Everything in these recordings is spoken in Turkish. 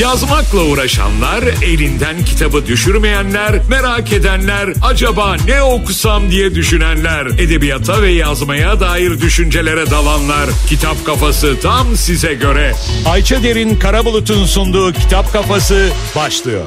Yazmakla uğraşanlar, elinden kitabı düşürmeyenler, merak edenler, acaba ne okusam diye düşünenler, edebiyata ve yazmaya dair düşüncelere dalanlar. Kitap Kafası tam size göre. Ayça Derin Karabulut'un sunduğu Kitap Kafası başlıyor.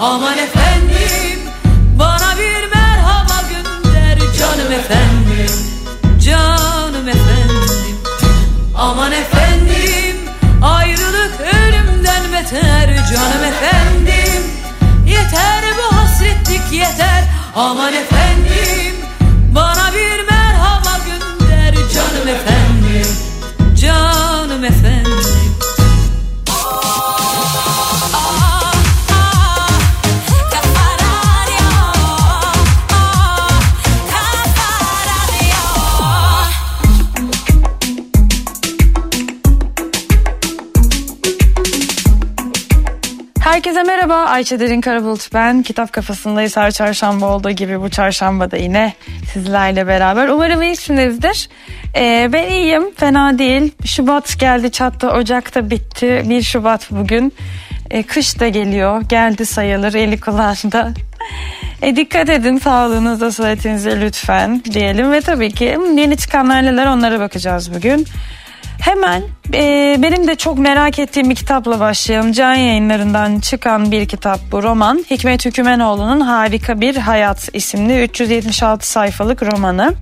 Aman efendim bana bir merhaba gönder Canım efendim, canım efendim. Aman efendim ayrılık ölümden beter Canım efendim. Yeter bu hasretlik yeter. Aman efendim merhaba Ayça Derin Karabulut ben. Kitap kafasındayız her çarşamba olduğu gibi bu çarşamba da yine sizlerle beraber. Umarım iyisinizdir. Ee, ben iyiyim fena değil. Şubat geldi çattı Ocak'ta bitti. 1 Şubat bugün. Ee, kış da geliyor geldi sayılır eli kulağında. E, dikkat edin sağlığınıza sıhhatinize lütfen diyelim ve tabii ki yeni çıkanlar neler onlara bakacağız bugün. Hemen e, benim de çok merak ettiğim bir kitapla başlayalım. Can yayınlarından çıkan bir kitap bu roman. Hikmet Hükümenoğlu'nun Harika Bir Hayat isimli 376 sayfalık romanı.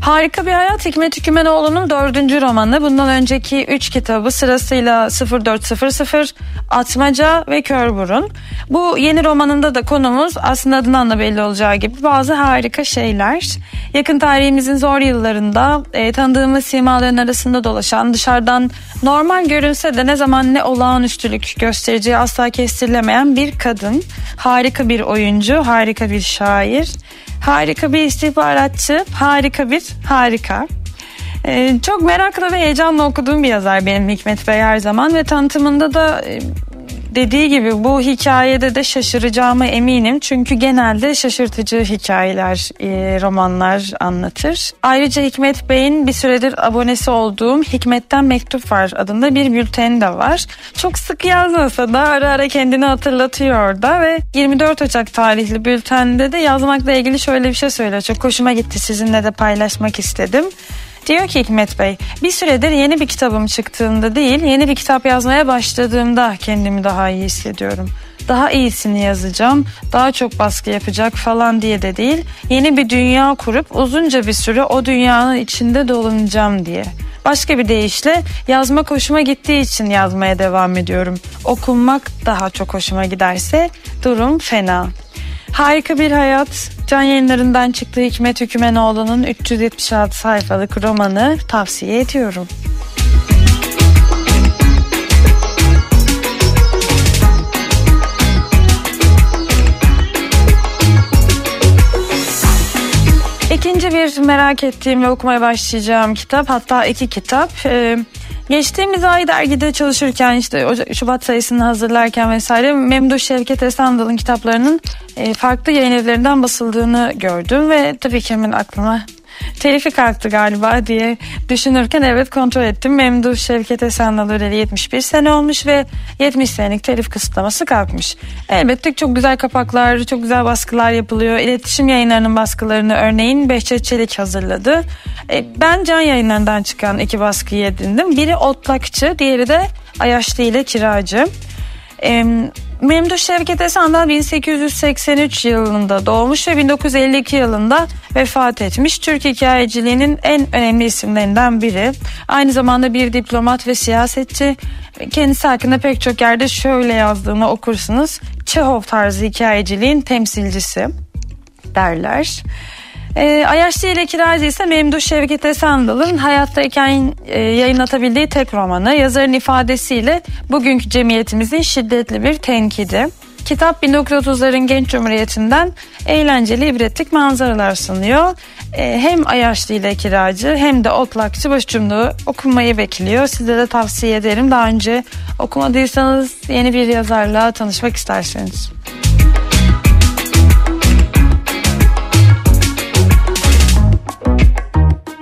Harika Bir Hayat Hikmet Hükümenoğlu'nun dördüncü romanı. Bundan önceki üç kitabı sırasıyla 0400, Atmaca ve Körburun. Bu yeni romanında da konumuz aslında adından da belli olacağı gibi bazı harika şeyler. Yakın tarihimizin zor yıllarında e, tanıdığımız simaların arasında dolaşan dışarıdan normal görünse de ne zaman ne olağanüstülük göstereceği asla kestirilemeyen bir kadın. Harika bir oyuncu, harika bir şair, harika bir istihbaratçı, harika bir harika. Ee, çok merakla ve heyecanla okuduğum bir yazar benim Hikmet Bey her zaman ve tanıtımında da e, dediği gibi bu hikayede de şaşıracağıma eminim. Çünkü genelde şaşırtıcı hikayeler, e, romanlar anlatır. Ayrıca Hikmet Bey'in bir süredir abonesi olduğum Hikmet'ten Mektup Var adında bir bülteni de var. Çok sık yazmasa da ara ara kendini hatırlatıyor da ve 24 Ocak tarihli bültende de yazmakla ilgili şöyle bir şey söylüyor. Çok hoşuma gitti sizinle de paylaşmak istedim. Diyor ki Hikmet Bey bir süredir yeni bir kitabım çıktığında değil yeni bir kitap yazmaya başladığımda kendimi daha iyi hissediyorum. Daha iyisini yazacağım, daha çok baskı yapacak falan diye de değil. Yeni bir dünya kurup uzunca bir süre o dünyanın içinde dolanacağım diye. Başka bir deyişle yazma hoşuma gittiği için yazmaya devam ediyorum. Okunmak daha çok hoşuma giderse durum fena. Harika bir hayat. Can yayınlarından çıktığı Hikmet Hükümenoğlu'nun 376 sayfalık romanı tavsiye ediyorum. İkinci bir merak ettiğim ve okumaya başlayacağım kitap hatta iki kitap. Ee, Geçtiğimiz ay dergide çalışırken işte Şubat sayısını hazırlarken vesaire Memduh Şevket Esandal'ın kitaplarının e, farklı yayın evlerinden basıldığını gördüm ve tabii ki hemen aklıma telifi kalktı galiba diye düşünürken evet kontrol ettim. Memduh Şevket Esendal öleli 71 sene olmuş ve 70 senelik telif kısıtlaması kalkmış. Elbette çok güzel kapaklar, çok güzel baskılar yapılıyor. İletişim yayınlarının baskılarını örneğin Behçet Çelik hazırladı. E, ben can yayınlarından çıkan iki baskıyı edindim. Biri Otlakçı, diğeri de Ayaşlı ile Kiracı. E, Memduh Şevket Esandal 1883 yılında doğmuş ve 1952 yılında vefat etmiş. Türk hikayeciliğinin en önemli isimlerinden biri. Aynı zamanda bir diplomat ve siyasetçi. Kendisi hakkında pek çok yerde şöyle yazdığını okursunuz. Çehov tarzı hikayeciliğin temsilcisi derler. E, Ayaşlı ile Kiracı ise Memduh Şevket Esendal'ın hayattayken e, yayınlatabildiği tek romanı. Yazarın ifadesiyle bugünkü cemiyetimizin şiddetli bir tenkidi. Kitap 1930'ların genç cumhuriyetinden eğlenceli ibretlik manzaralar sunuyor. E, hem Ayaşlı ile Kiracı hem de Otlakçı başucumluğu okunmayı bekliyor. Size de tavsiye ederim. Daha önce okumadıysanız yeni bir yazarla tanışmak isterseniz.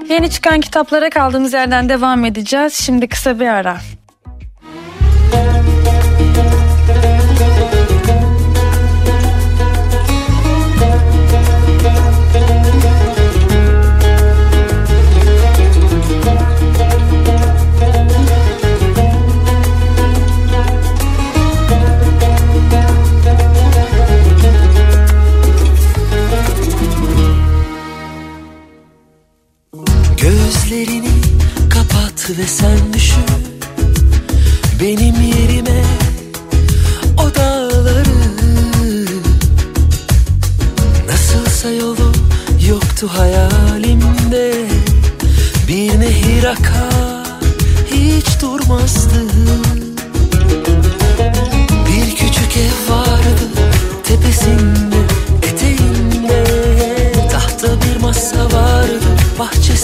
Yeni çıkan kitaplara kaldığımız yerden devam edeceğiz. Şimdi kısa bir ara. Sen düşün. Benim yerime o dağları. Nasılsa yolu yoktu hayalimde. Bir nehir akar hiç durmazdı. Bir küçük ev vardı tepesinde eteğinde. Tahta bir masa vardı bahçesinde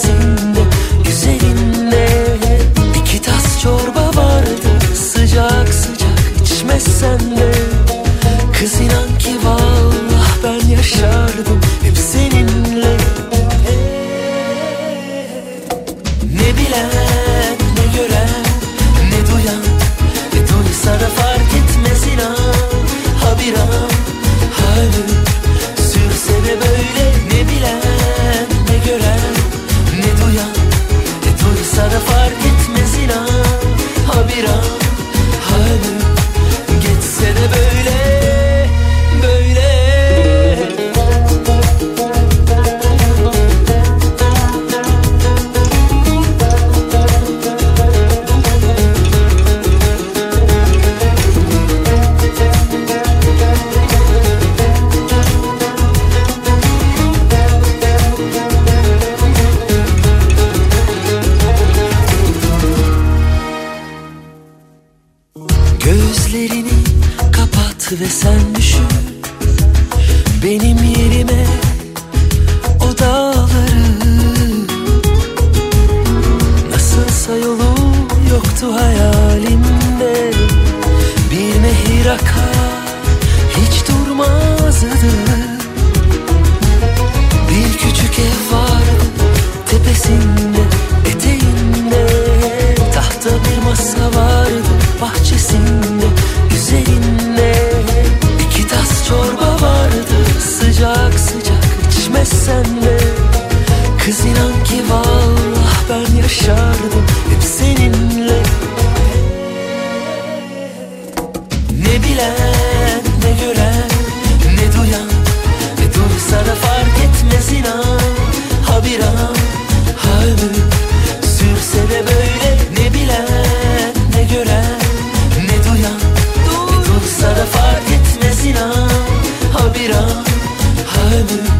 kalbimi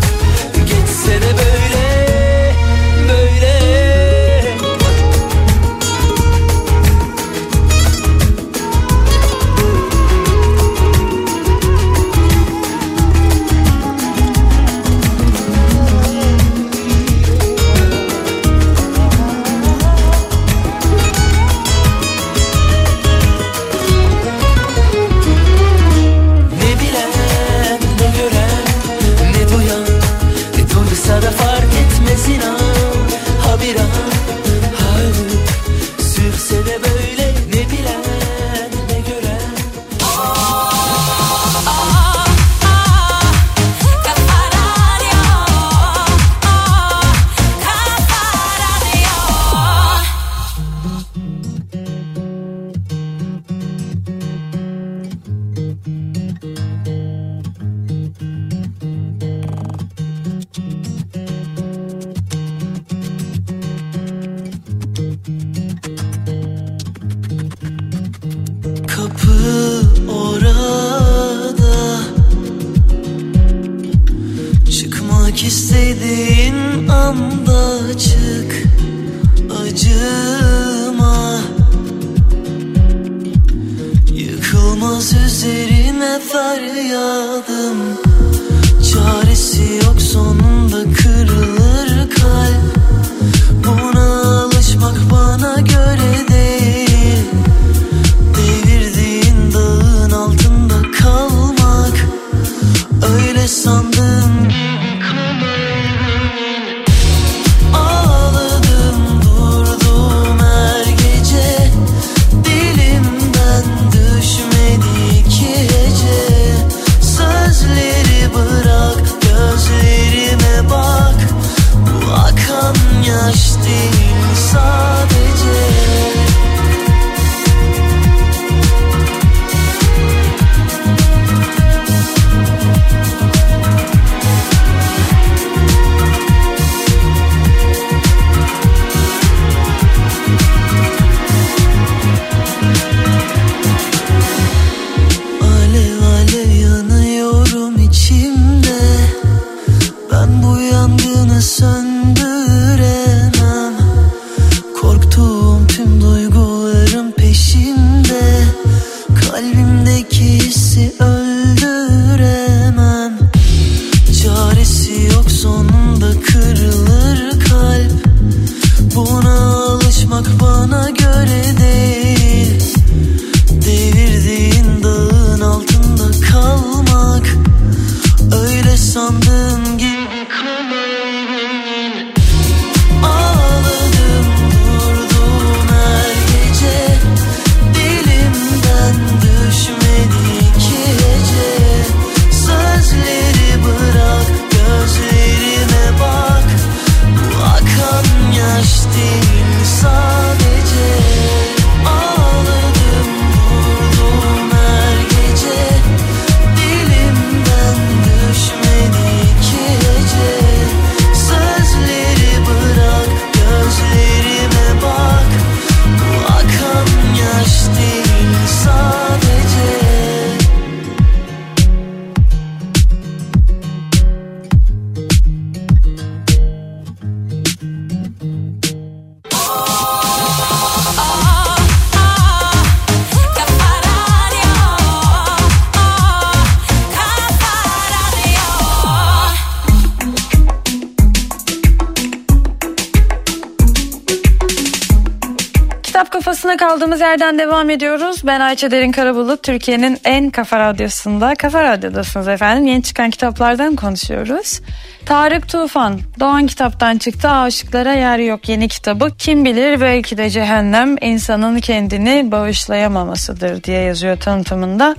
kaldığımız yerden devam ediyoruz. Ben Ayça Derin Karabulut, Türkiye'nin en kafa radyosunda. Kafa Radyo'dasınız efendim. Yeni çıkan kitaplardan konuşuyoruz. Tarık Tufan, Doğan kitaptan çıktı. Aşıklara yer yok yeni kitabı. Kim bilir belki de cehennem insanın kendini bağışlayamamasıdır diye yazıyor tanıtımında.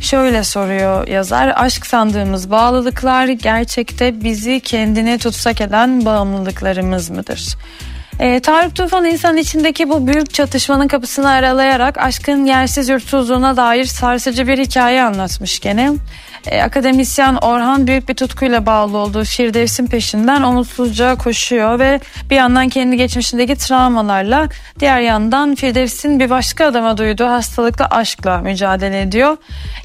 Şöyle soruyor yazar, aşk sandığımız bağlılıklar gerçekte bizi kendine tutsak eden bağımlılıklarımız mıdır? E, Tarık Tufan insan içindeki bu büyük çatışmanın kapısını aralayarak aşkın yersiz yurtsuzluğuna dair sarsıcı bir hikaye anlatmış gene. E, akademisyen Orhan büyük bir tutkuyla bağlı olduğu Firdevs'in peşinden umutsuzca koşuyor ve bir yandan kendi geçmişindeki travmalarla diğer yandan Firdevs'in bir başka adama duyduğu hastalıklı aşkla mücadele ediyor.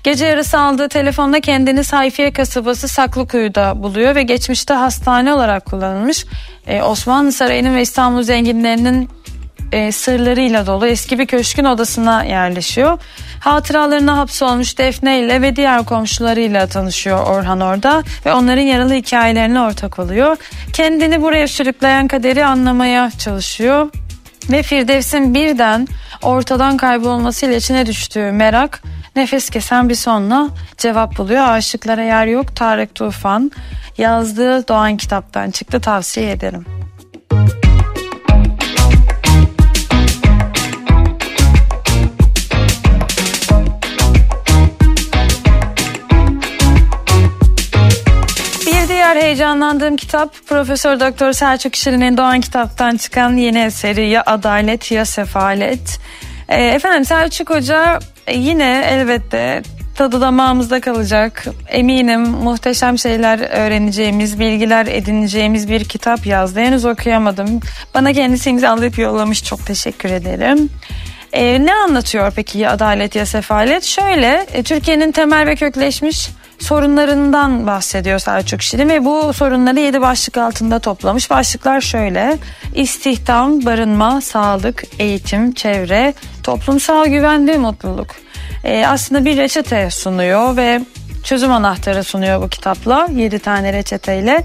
Gece yarısı aldığı telefonda kendini Sayfiye kasabası Saklıkuyu'da buluyor ve geçmişte hastane olarak kullanılmış e, Osmanlı Sarayı'nın ve İstanbul zenginlerinin e, sırlarıyla dolu eski bir köşkün odasına yerleşiyor. Hatıralarına hapsolmuş Defne ile ve diğer komşularıyla tanışıyor Orhan orada ve onların yaralı hikayelerine ortak oluyor. Kendini buraya sürükleyen kaderi anlamaya çalışıyor ve Firdevs'in birden ortadan kaybolmasıyla içine düştüğü merak nefes kesen bir sonla cevap buluyor. Aşıklara yer yok Tarık Tufan yazdığı Doğan kitaptan çıktı tavsiye ederim. Diğer heyecanlandığım kitap Profesör Doktor Selçuk Şirin'in Doğan kitaptan çıkan yeni eseri ya Adalet ya Sefalet. E, efendim Selçuk Hoca e, yine elbette tadı damağımızda kalacak. Eminim muhteşem şeyler öğreneceğimiz, bilgiler edineceğimiz bir kitap yazdı. Henüz okuyamadım. Bana kendisi imzalayıp yollamış. Çok teşekkür ederim. Ee, ne anlatıyor peki ya adalet ya sefalet? Şöyle e, Türkiye'nin temel ve kökleşmiş sorunlarından bahsediyor Selçuk Şirin ve bu sorunları yedi başlık altında toplamış. Başlıklar şöyle istihdam, barınma, sağlık, eğitim, çevre, toplumsal güven ve mutluluk. Ee, aslında bir reçete sunuyor ve çözüm anahtarı sunuyor bu kitapla 7 tane reçeteyle.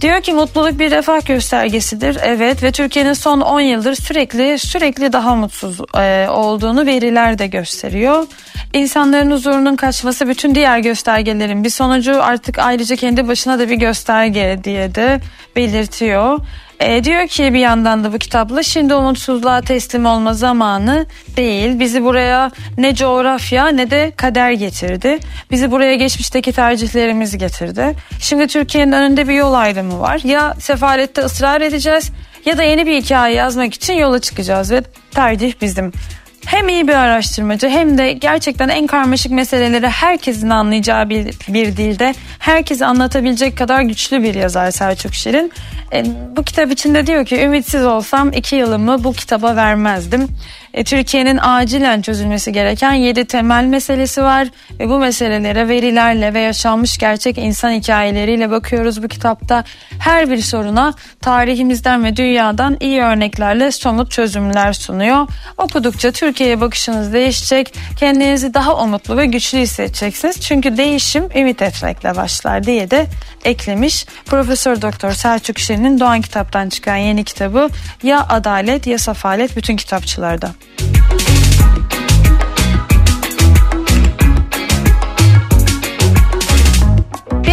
Diyor ki mutluluk bir refah göstergesidir. Evet ve Türkiye'nin son 10 yıldır sürekli sürekli daha mutsuz e, olduğunu veriler de gösteriyor. İnsanların huzurunun kaçması bütün diğer göstergelerin bir sonucu artık ayrıca kendi başına da bir gösterge diye de belirtiyor. E, diyor ki bir yandan da bu kitapla şimdi umutsuzluğa teslim olma zamanı değil. Bizi buraya ne coğrafya ne de kader getirdi. Bizi buraya geçmişteki tercihlerimiz getirdi. Şimdi Türkiye'nin önünde bir yol ayrımı var. Ya sefalette ısrar edeceğiz ya da yeni bir hikaye yazmak için yola çıkacağız ve tercih bizim hem iyi bir araştırmacı hem de gerçekten en karmaşık meseleleri herkesin anlayacağı bir, bir dilde herkese anlatabilecek kadar güçlü bir yazar Selçuk Şirin. E, bu kitap içinde diyor ki ümitsiz olsam iki yılımı bu kitaba vermezdim. E, Türkiye'nin acilen çözülmesi gereken yedi temel meselesi var ve bu meselelere verilerle ve yaşanmış gerçek insan hikayeleriyle bakıyoruz bu kitapta. Her bir soruna tarihimizden ve dünyadan iyi örneklerle somut çözümler sunuyor. Okudukça Türkiye'ye bakışınız değişecek, kendinizi daha umutlu ve güçlü hissedeceksiniz. Çünkü değişim ümit etmekle başlar diye de eklemiş. Profesör Doktor Selçuk Şirin'in Doğan kitaptan çıkan yeni kitabı Ya Adalet ya Safalet bütün kitapçılarda.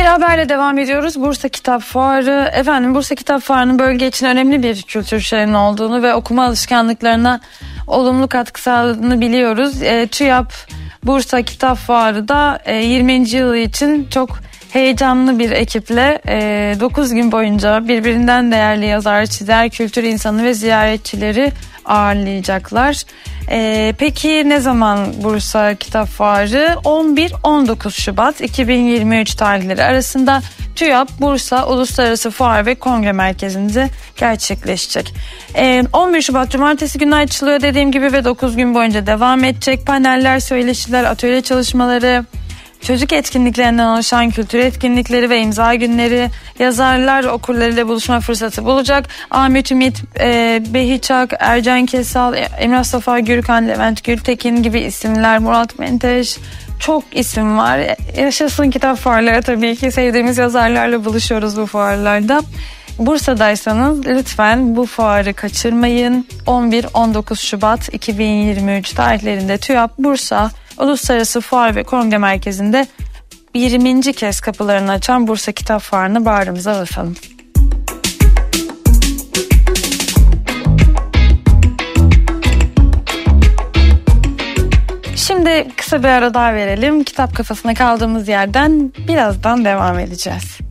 Bir haberle devam ediyoruz. Bursa Kitap Fuarı. Efendim Bursa Kitap Fuarı'nın bölge için önemli bir kültür şehrinin olduğunu ve okuma alışkanlıklarına olumlu katkı sağladığını biliyoruz. E, TÜYAP Bursa Kitap Fuarı da e, 20. yılı için çok heyecanlı bir ekiple e, 9 gün boyunca birbirinden değerli yazar, çizer, kültür insanı ve ziyaretçileri ağırlayacaklar. Ee, peki ne zaman Bursa Kitap Fuarı? 11-19 Şubat 2023 tarihleri arasında TÜYAP Bursa Uluslararası Fuar ve Kongre Merkezi'nde gerçekleşecek. Ee, 11 Şubat Cumartesi günü açılıyor dediğim gibi ve 9 gün boyunca devam edecek. Paneller, söyleşiler, atölye çalışmaları, Çocuk etkinliklerinden oluşan kültür etkinlikleri ve imza günleri, yazarlar okurlarıyla buluşma fırsatı bulacak. Ahmet Ümit, e, Behiçak, Ercan Kesal, Emrah Safa Gürkan, Levent Gültekin gibi isimler, Murat Menteş, çok isim var. Yaşasın kitap fuarları tabii ki sevdiğimiz yazarlarla buluşuyoruz bu fuarlarda. Bursa'daysanız lütfen bu fuarı kaçırmayın. 11-19 Şubat 2023 tarihlerinde TÜYAP Bursa Uluslararası Fuar ve Kongre Merkezi'nde 20. kez kapılarını açan Bursa Kitap Fuarı'nı bağrımıza basalım. Şimdi kısa bir ara daha verelim. Kitap kafasına kaldığımız yerden birazdan devam edeceğiz.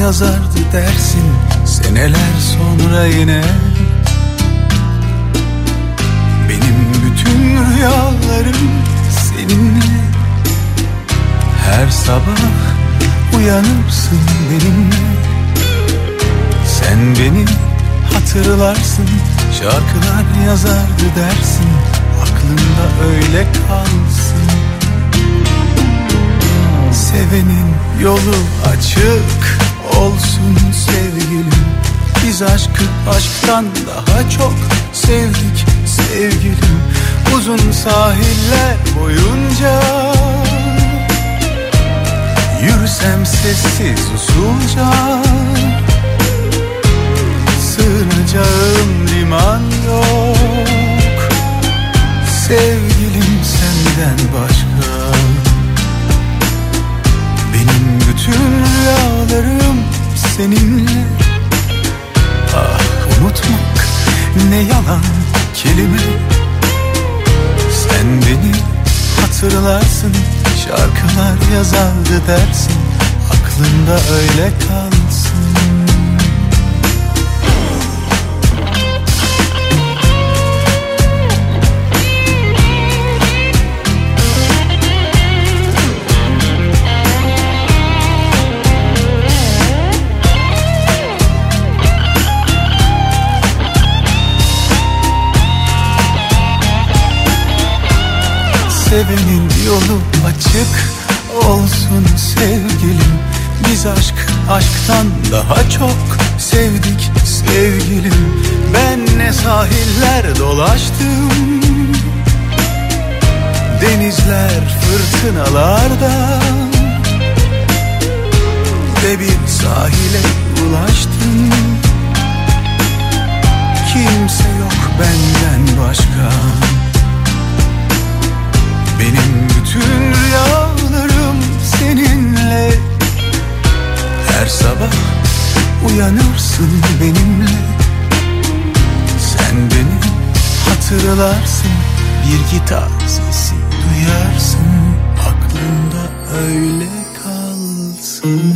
Yazardı dersin Seneler sonra yine. Benim bütün rüyalarım seninle. Her sabah uyanırsın benimle. Sen beni hatırlarsın Şarkılar yazardı dersin Aklında öyle kalsın. Sevenin yolu açık olsun sevgilim Biz aşkı aşktan daha çok sevdik sevgilim. Uzun sahiller boyunca Yürüsem sessiz usulca Sığınacağım liman yazardı dersin Aklında öyle kalsın. Sevenin yolu açık olsun sevgilim. Biz aşk aşktan daha çok sevdik sevgilim. Ben ne sahiller dolaştım. Denizler fırtınalarda. Ve bir sahile ulaştım. Kimse yok benden başka. Benim bütün rüyalarım seninle. Her sabah uyanırsın benimle. Sen beni hatırlarsın Bir gitar sesi duyarsın. Aklında öyle kalsın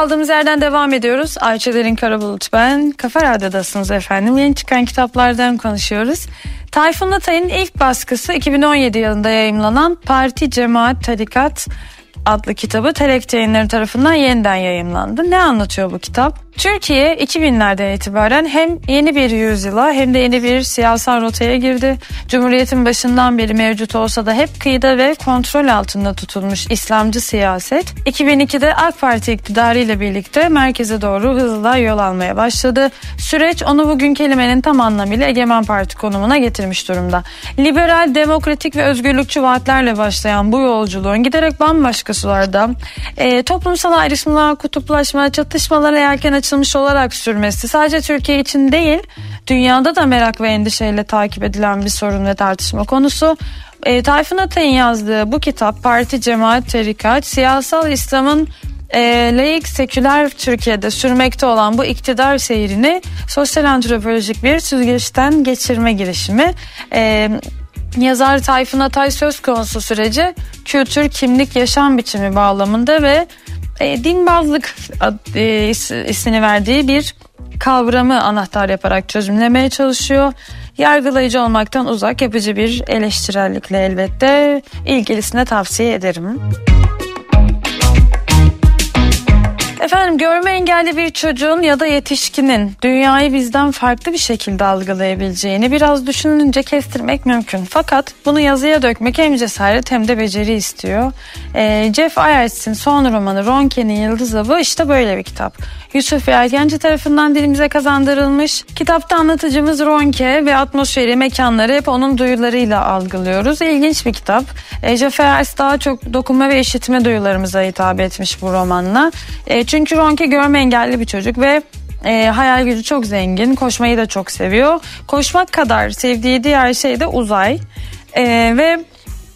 kaldığımız yerden devam ediyoruz. Ayçelerin Karabulut ben. Kafa Radyo'dasınız efendim. Yeni çıkan kitaplardan konuşuyoruz. Tayfun Atay'ın ilk baskısı 2017 yılında yayımlanan Parti, Cemaat, Tarikat adlı kitabı Telek yayınları tarafından yeniden yayımlandı. Ne anlatıyor bu kitap? Türkiye 2000'lerden itibaren hem yeni bir yüzyıla hem de yeni bir siyasal rotaya girdi. Cumhuriyetin başından beri mevcut olsa da hep kıyıda ve kontrol altında tutulmuş İslamcı siyaset 2002'de AK Parti iktidarı ile birlikte merkeze doğru hızla yol almaya başladı. Süreç onu bugün kelimenin tam anlamıyla egemen parti konumuna getirmiş durumda. Liberal, demokratik ve özgürlükçü vaatlerle başlayan bu yolculuğun giderek bambaşka sularda e, toplumsal ayrışmalar, kutuplaşma, çatışmalara yelken açılmış olarak sürmesi sadece Türkiye için değil dünyada da merak ve endişeyle takip edilen bir sorun ve tartışma konusu. E, Tayfun Atay'ın yazdığı bu kitap Parti, Cemaat, Tarikat, Siyasal İslam'ın e, laik seküler Türkiye'de sürmekte olan bu iktidar seyrini sosyal antropolojik bir süzgeçten geçirme girişimi. E, yazar Tayfun Atay söz konusu süreci kültür, kimlik, yaşam biçimi bağlamında ve e, dinbazlık e, ismini verdiği bir kavramı anahtar yaparak çözümlemeye çalışıyor. Yargılayıcı olmaktan uzak yapıcı bir eleştirellikle elbette ilgilisine tavsiye ederim. Efendim görme engelli bir çocuğun ya da yetişkinin dünyayı bizden farklı bir şekilde algılayabileceğini biraz düşününce kestirmek mümkün. Fakat bunu yazıya dökmek hem cesaret hem de beceri istiyor. Ee, Jeff Ayertz'in son romanı Ronke'nin Yıldız Avı işte böyle bir kitap. Yusuf Yelkenci tarafından dilimize kazandırılmış. Kitapta anlatıcımız Ronke ve atmosferi, mekanları hep onun duyularıyla algılıyoruz. İlginç bir kitap. E, Jeff Ayertz daha çok dokunma ve işitme duyularımıza hitap etmiş bu romanla. E, çünkü Ronke görme engelli bir çocuk ve e, hayal gücü çok zengin. Koşmayı da çok seviyor. Koşmak kadar sevdiği diğer şey de uzay. E, ve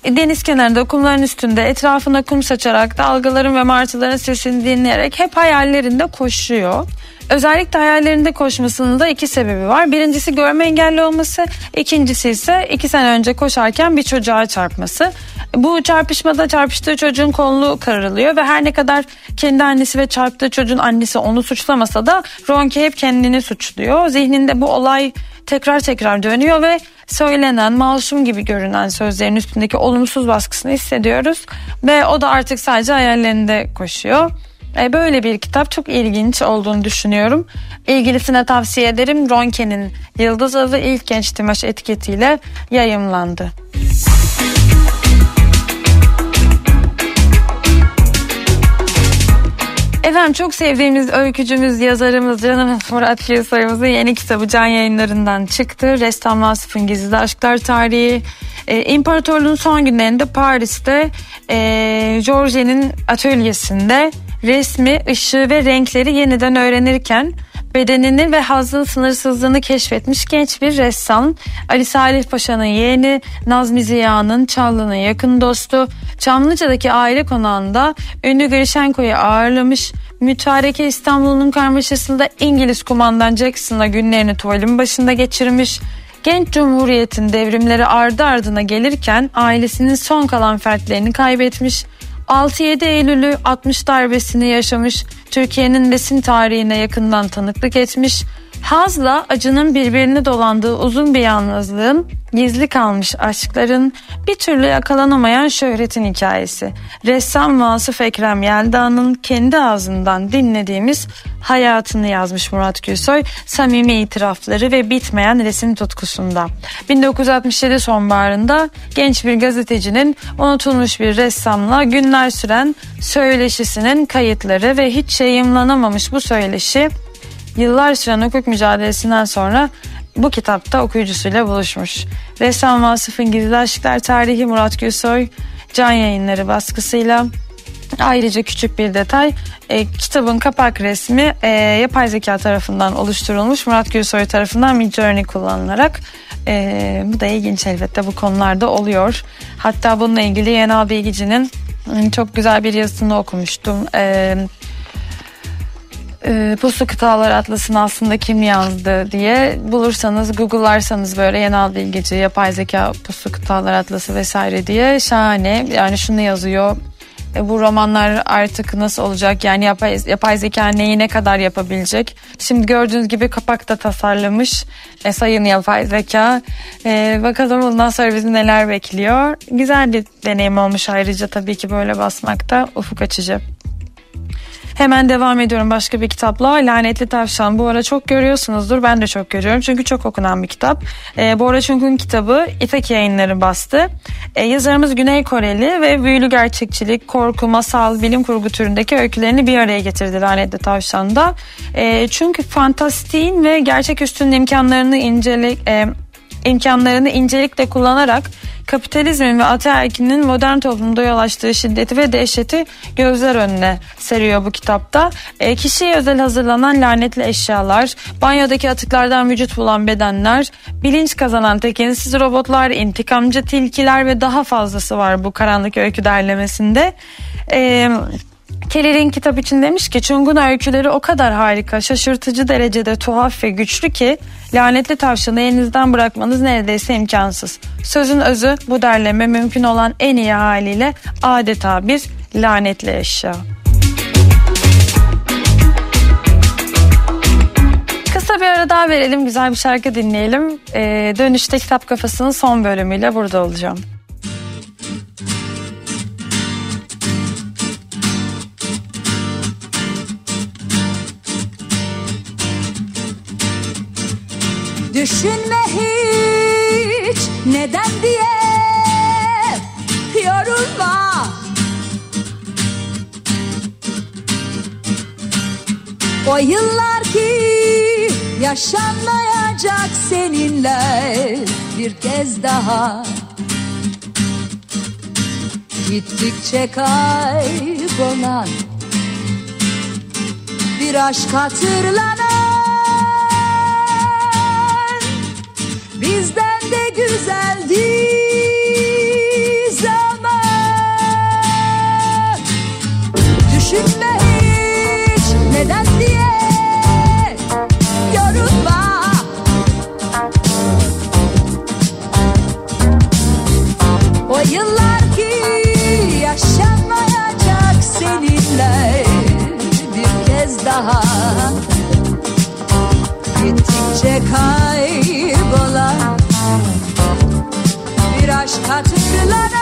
deniz kenarında kumların üstünde etrafına kum saçarak dalgaların ve martıların sesini dinleyerek hep hayallerinde koşuyor. Özellikle hayallerinde koşmasının da iki sebebi var. Birincisi görme engelli olması, ikincisi ise iki sene önce koşarken bir çocuğa çarpması. Bu çarpışmada çarpıştığı çocuğun kolunu kırılıyor ve her ne kadar kendi annesi ve çarptığı çocuğun annesi onu suçlamasa da Ronke hep kendini suçluyor. Zihninde bu olay tekrar tekrar dönüyor ve söylenen masum gibi görünen sözlerin üstündeki olumsuz baskısını hissediyoruz ve o da artık sadece hayallerinde koşuyor. E, böyle bir kitap çok ilginç olduğunu düşünüyorum. İlgilisine tavsiye ederim. Ronke'nin Yıldız Avı ilk genç Timaş etiketiyle yayımlandı. Efendim çok sevdiğimiz öykücümüz, yazarımız, canımız Murat Gülsoy'umuzun yeni kitabı Can Yayınları'ndan çıktı. Ressam Vasıf'ın Gizli Aşklar Tarihi. E, İmparatorluğun son günlerinde Paris'te e, George'nin atölyesinde resmi, ışığı ve renkleri yeniden öğrenirken bedenini ve hazın sınırsızlığını keşfetmiş genç bir ressam. Ali Salih Paşa'nın yeğeni, Nazmi Ziya'nın Çağlı'nın yakın dostu. Çamlıca'daki aile konağında ünlü Grishenko'yu ağırlamış. Mütareke İstanbul'un karmaşasında İngiliz kumandan Jackson'la günlerini tuvalin başında geçirmiş. Genç Cumhuriyet'in devrimleri ardı ardına gelirken ailesinin son kalan fertlerini kaybetmiş. 6-7 Eylül'ü 60 darbesini yaşamış, Türkiye'nin resim tarihine yakından tanıklık etmiş, hazla acının birbirini dolandığı uzun bir yalnızlığın, gizli kalmış aşkların, bir türlü yakalanamayan şöhretin hikayesi. Ressam Vasıf Ekrem Yelda'nın kendi ağzından dinlediğimiz hayatını yazmış Murat Gülsoy, samimi itirafları ve bitmeyen resim tutkusunda. 1967 sonbaharında genç bir gazetecinin unutulmuş bir ressamla günler süren söyleşisinin kayıtları ve hiç yayımlanamamış bu söyleşi yıllar süren hukuk mücadelesinden sonra bu kitapta okuyucusuyla buluşmuş. Ressam Vasıf'ın Gizli Aşklar Tarihi Murat Gülsoy can yayınları baskısıyla Ayrıca küçük bir detay e, kitabın kapak resmi e, yapay zeka tarafından oluşturulmuş Murat Gülsoy tarafından Midjourney kullanılarak e, bu da ilginç elbette bu konularda oluyor. Hatta bununla ilgili Yenal Bilgici'nin çok güzel bir yazısını okumuştum. E, e, Puslu Kıtalar Atlası'nı aslında kim yazdı diye bulursanız google'larsanız böyle Yenal Bilgici, yapay zeka Puslu Kıtalar Atlası vesaire diye şahane yani şunu yazıyor e, bu romanlar artık nasıl olacak? Yani yapay, yapay zeka neyi ne kadar yapabilecek? Şimdi gördüğünüz gibi kapak da tasarlamış e, sayın yapay zeka. E, bakalım bundan sonra bizi neler bekliyor. Güzel bir deneyim olmuş ayrıca tabii ki böyle basmakta ufuk açıcı. Hemen devam ediyorum başka bir kitapla. Lanetli Tavşan. Bu ara çok görüyorsunuzdur. Ben de çok görüyorum. Çünkü çok okunan bir kitap. E, Bora Çunk'un kitabı İpek yayınları bastı. E, yazarımız Güney Koreli ve büyülü gerçekçilik, korku, masal, bilim kurgu türündeki öykülerini bir araya getirdi Lanetli Tavşan'da. E, çünkü fantastiğin ve gerçek üstünün imkanlarını incele, e, imkanlarını incelikle kullanarak kapitalizmin ve ataerkinin modern toplumda yol açtığı şiddeti ve dehşeti gözler önüne seriyor bu kitapta. E, kişiye özel hazırlanan lanetli eşyalar, banyodaki atıklardan vücut bulan bedenler, bilinç kazanan tekinsiz robotlar, intikamcı tilkiler ve daha fazlası var bu karanlık öykü derlemesinde. Eee Kelly'nin kitap için demiş ki Chung'un öyküleri o kadar harika, şaşırtıcı derecede tuhaf ve güçlü ki lanetli tavşanı elinizden bırakmanız neredeyse imkansız. Sözün özü bu derleme mümkün olan en iyi haliyle adeta bir lanetli eşya. Kısa bir ara daha verelim, güzel bir şarkı dinleyelim. Ee, dönüşte Kitap Kafası'nın son bölümüyle burada olacağım. Düşünme hiç. Neden diye yorulma. O yıllar ki yaşanmayacak seninle bir kez daha. Gittikçe kaybolan bir aşk hatırlanan bizden de güzeldi Gittikçe kaybolan bir aşk hatırlanan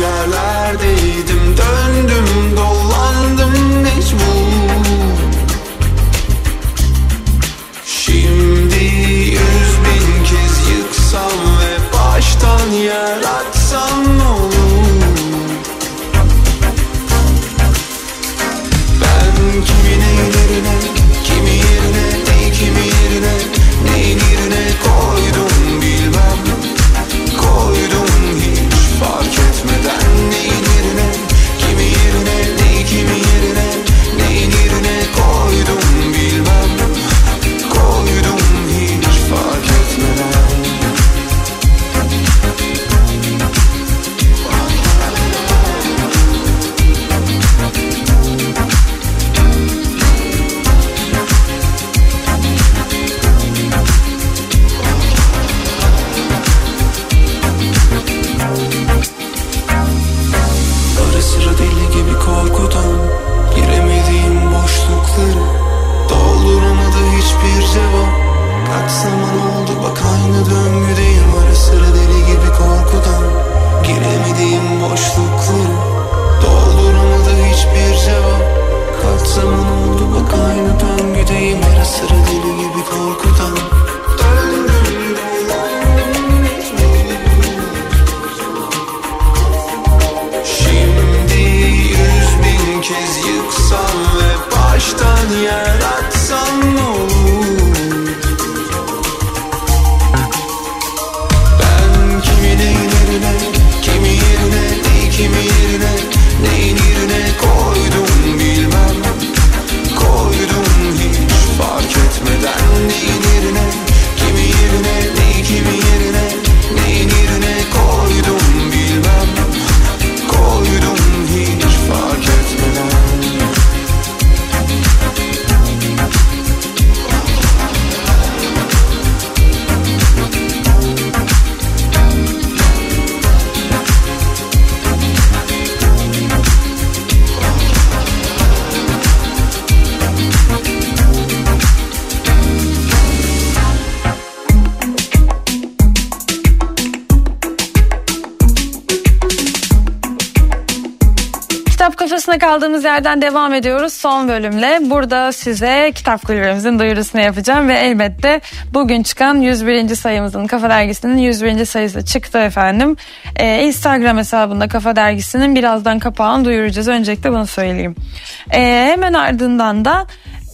yerlerdeydim kaldığımız yerden devam ediyoruz son bölümle. Burada size kitap kulübümüzün duyurusunu yapacağım ve elbette bugün çıkan 101. sayımızın Kafa Dergisi'nin 101. sayısı çıktı efendim. Ee, Instagram hesabında Kafa Dergisi'nin birazdan kapağını duyuracağız. Öncelikle bunu söyleyeyim. Ee, hemen ardından da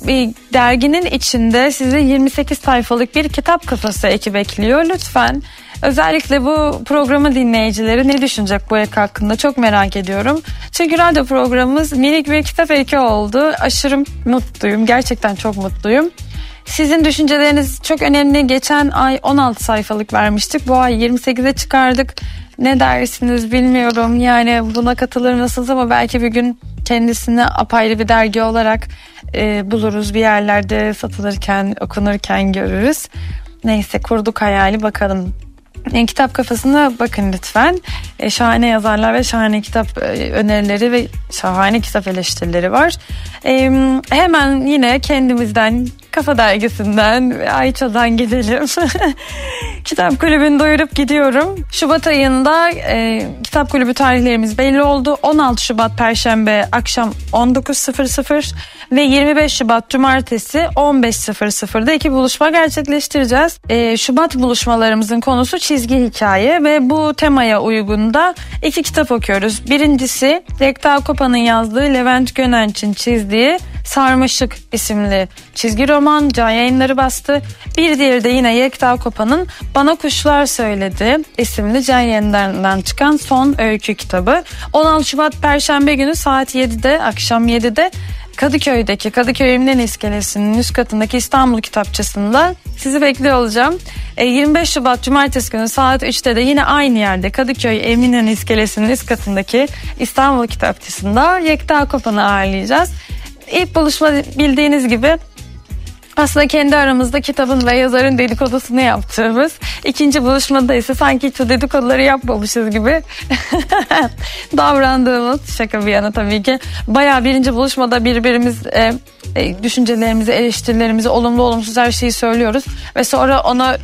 bir derginin içinde sizi 28 sayfalık bir kitap kafası eki bekliyor. Lütfen özellikle bu programı dinleyicileri ne düşünecek bu ek hakkında çok merak ediyorum. Çünkü radyo programımız minik bir kitap eki oldu. Aşırı mutluyum. Gerçekten çok mutluyum. Sizin düşünceleriniz çok önemli. Geçen ay 16 sayfalık vermiştik. Bu ay 28'e çıkardık. Ne dersiniz bilmiyorum. Yani buna katılır mısınız ama belki bir gün kendisini apayrı bir dergi olarak e, buluruz. Bir yerlerde satılırken, okunurken görürüz. Neyse kurduk hayali bakalım. E, kitap kafasına bakın lütfen. E, şahane yazarlar ve şahane kitap e, önerileri ve şahane kitap eleştirileri var. E, hemen yine kendimizden Kafa Dergisi'nden Ayça'dan gidelim. kitap kulübünü doyurup gidiyorum. Şubat ayında e, kitap kulübü tarihlerimiz belli oldu. 16 Şubat Perşembe akşam 19.00 ve 25 Şubat Cumartesi 15.00'da iki buluşma gerçekleştireceğiz. E, Şubat buluşmalarımızın konusu çizgi hikaye ve bu temaya uygun da iki kitap okuyoruz. Birincisi Rekta Kopa'nın yazdığı Levent Gönenç'in çizdiği Sarmaşık isimli çizgi roman Can Yayınları bastı. Bir diğeri de yine Yekta Kopa'nın Bana Kuşlar Söyledi isimli Can Yayınları'ndan çıkan son öykü kitabı. 16 Şubat Perşembe günü saat 7'de akşam 7'de Kadıköy'deki Kadıköy Emniyet İskelesi'nin üst katındaki İstanbul Kitapçısı'nda sizi bekliyor olacağım. E, 25 Şubat Cumartesi günü saat 3'te de yine aynı yerde Kadıköy Eminönü İskelesi'nin üst katındaki İstanbul Kitapçısı'nda Yekta Kopan'ı ağırlayacağız. İlk buluşma bildiğiniz gibi aslında kendi aramızda kitabın ve yazarın dedikodusunu yaptığımız ikinci buluşmada ise sanki hiç dedikoduları yapmamışız gibi davrandığımız şaka bir yana tabii ki bayağı birinci buluşmada birbirimiz e, e, düşüncelerimizi eleştirilerimizi olumlu olumsuz her şeyi söylüyoruz ve sonra ona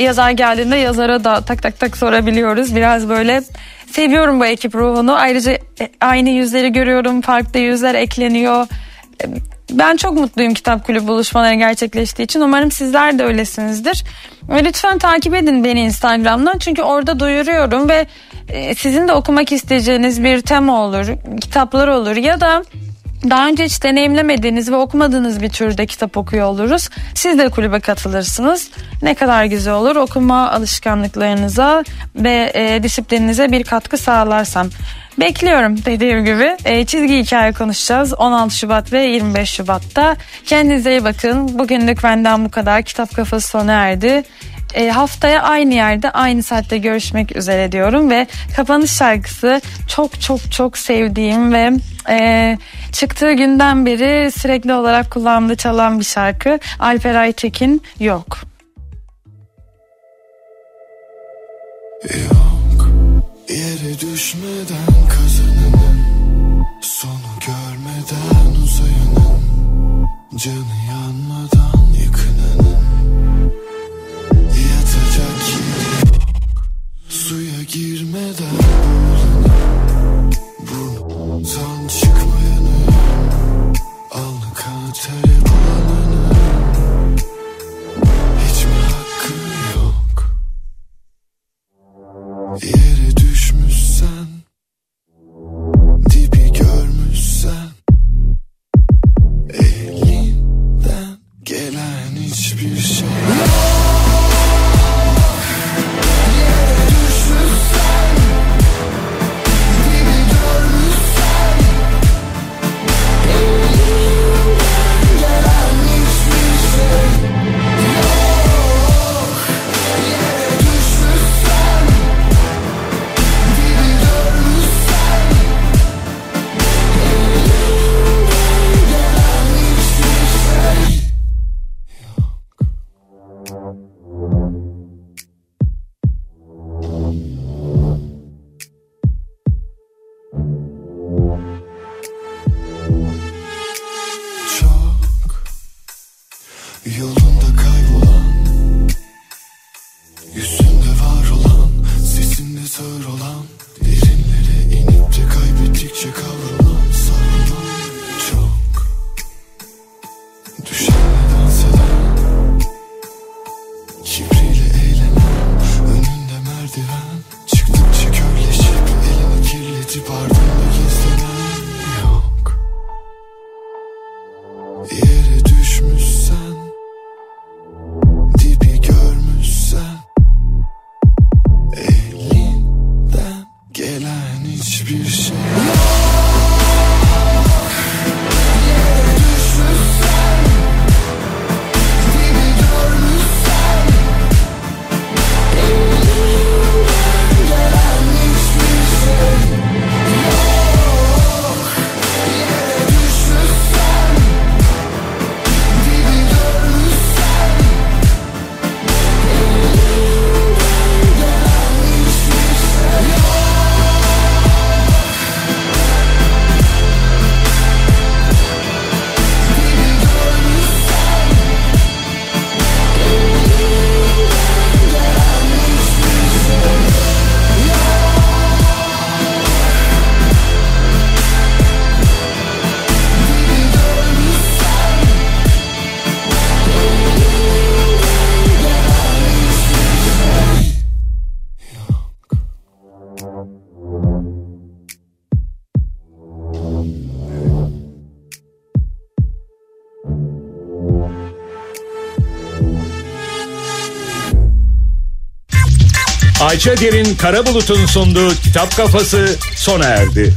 yazar geldiğinde yazara da tak tak tak sorabiliyoruz. Biraz böyle seviyorum bu ekip ruhunu. Ayrıca e, aynı yüzleri görüyorum farklı yüzler ekleniyor ben çok mutluyum kitap kulübü buluşmaları gerçekleştiği için. Umarım sizler de öylesinizdir. Ve lütfen takip edin beni Instagram'dan. Çünkü orada duyuruyorum ve e, sizin de okumak isteyeceğiniz bir tema olur, kitaplar olur ya da daha önce hiç deneyimlemediğiniz ve okumadığınız bir türde kitap okuyor oluruz. Siz de kulübe katılırsınız. Ne kadar güzel olur okuma alışkanlıklarınıza ve e, disiplininize bir katkı sağlarsam. Bekliyorum dediğim gibi e, çizgi hikaye konuşacağız 16 Şubat ve 25 Şubat'ta. Kendinize iyi bakın. Bugünlük benden bu kadar. Kitap kafası sona erdi. E, haftaya aynı yerde aynı saatte görüşmek üzere diyorum ve kapanış şarkısı çok çok çok sevdiğim ve e, çıktığı günden beri sürekli olarak kulağımda çalan bir şarkı Alper Aytekin Yok. Yok yere düşmeden kazananın Sonu görmeden uzayanın Canı parti parti Ayça Derin Karabulut'un sunduğu Kitap Kafası sona erdi.